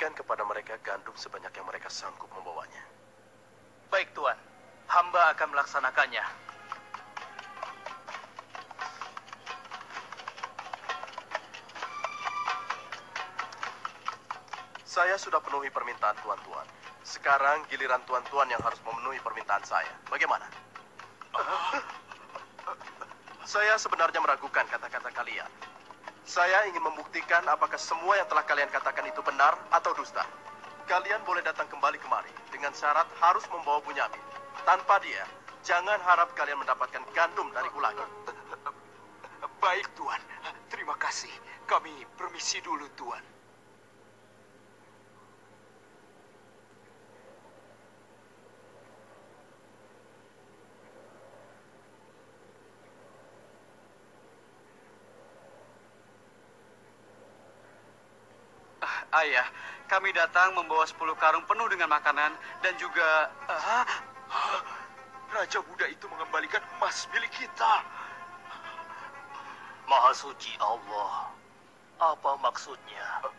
Berikan kepada mereka gandum sebanyak yang mereka sanggup membawanya. Baik, Tuan. Hamba akan melaksanakannya. Saya sudah penuhi permintaan tuan-tuan. Sekarang giliran tuan-tuan yang harus memenuhi permintaan saya. Bagaimana? Saya sebenarnya meragukan kata-kata kalian. Saya ingin membuktikan apakah semua yang telah kalian katakan itu benar atau dusta. Kalian boleh datang kembali kemari dengan syarat harus membawa Bunyamin. Tanpa dia, jangan harap kalian mendapatkan gandum dariku lagi. Baik, Tuan. Terima kasih. Kami permisi dulu, Tuan. Ayah, kami datang membawa 10 karung penuh dengan makanan dan juga... Ah, Raja Buddha itu mengembalikan emas milik kita. Maha suci Allah. Apa maksudnya?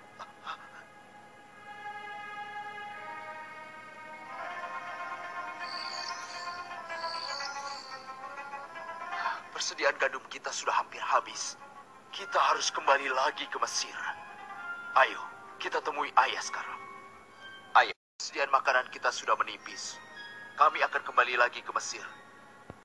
Persediaan gandum kita sudah hampir habis. Kita harus kembali lagi ke Mesir. Ayo, kita temui ayah sekarang. Ayah, persediaan makanan kita sudah menipis. Kami akan kembali lagi ke Mesir.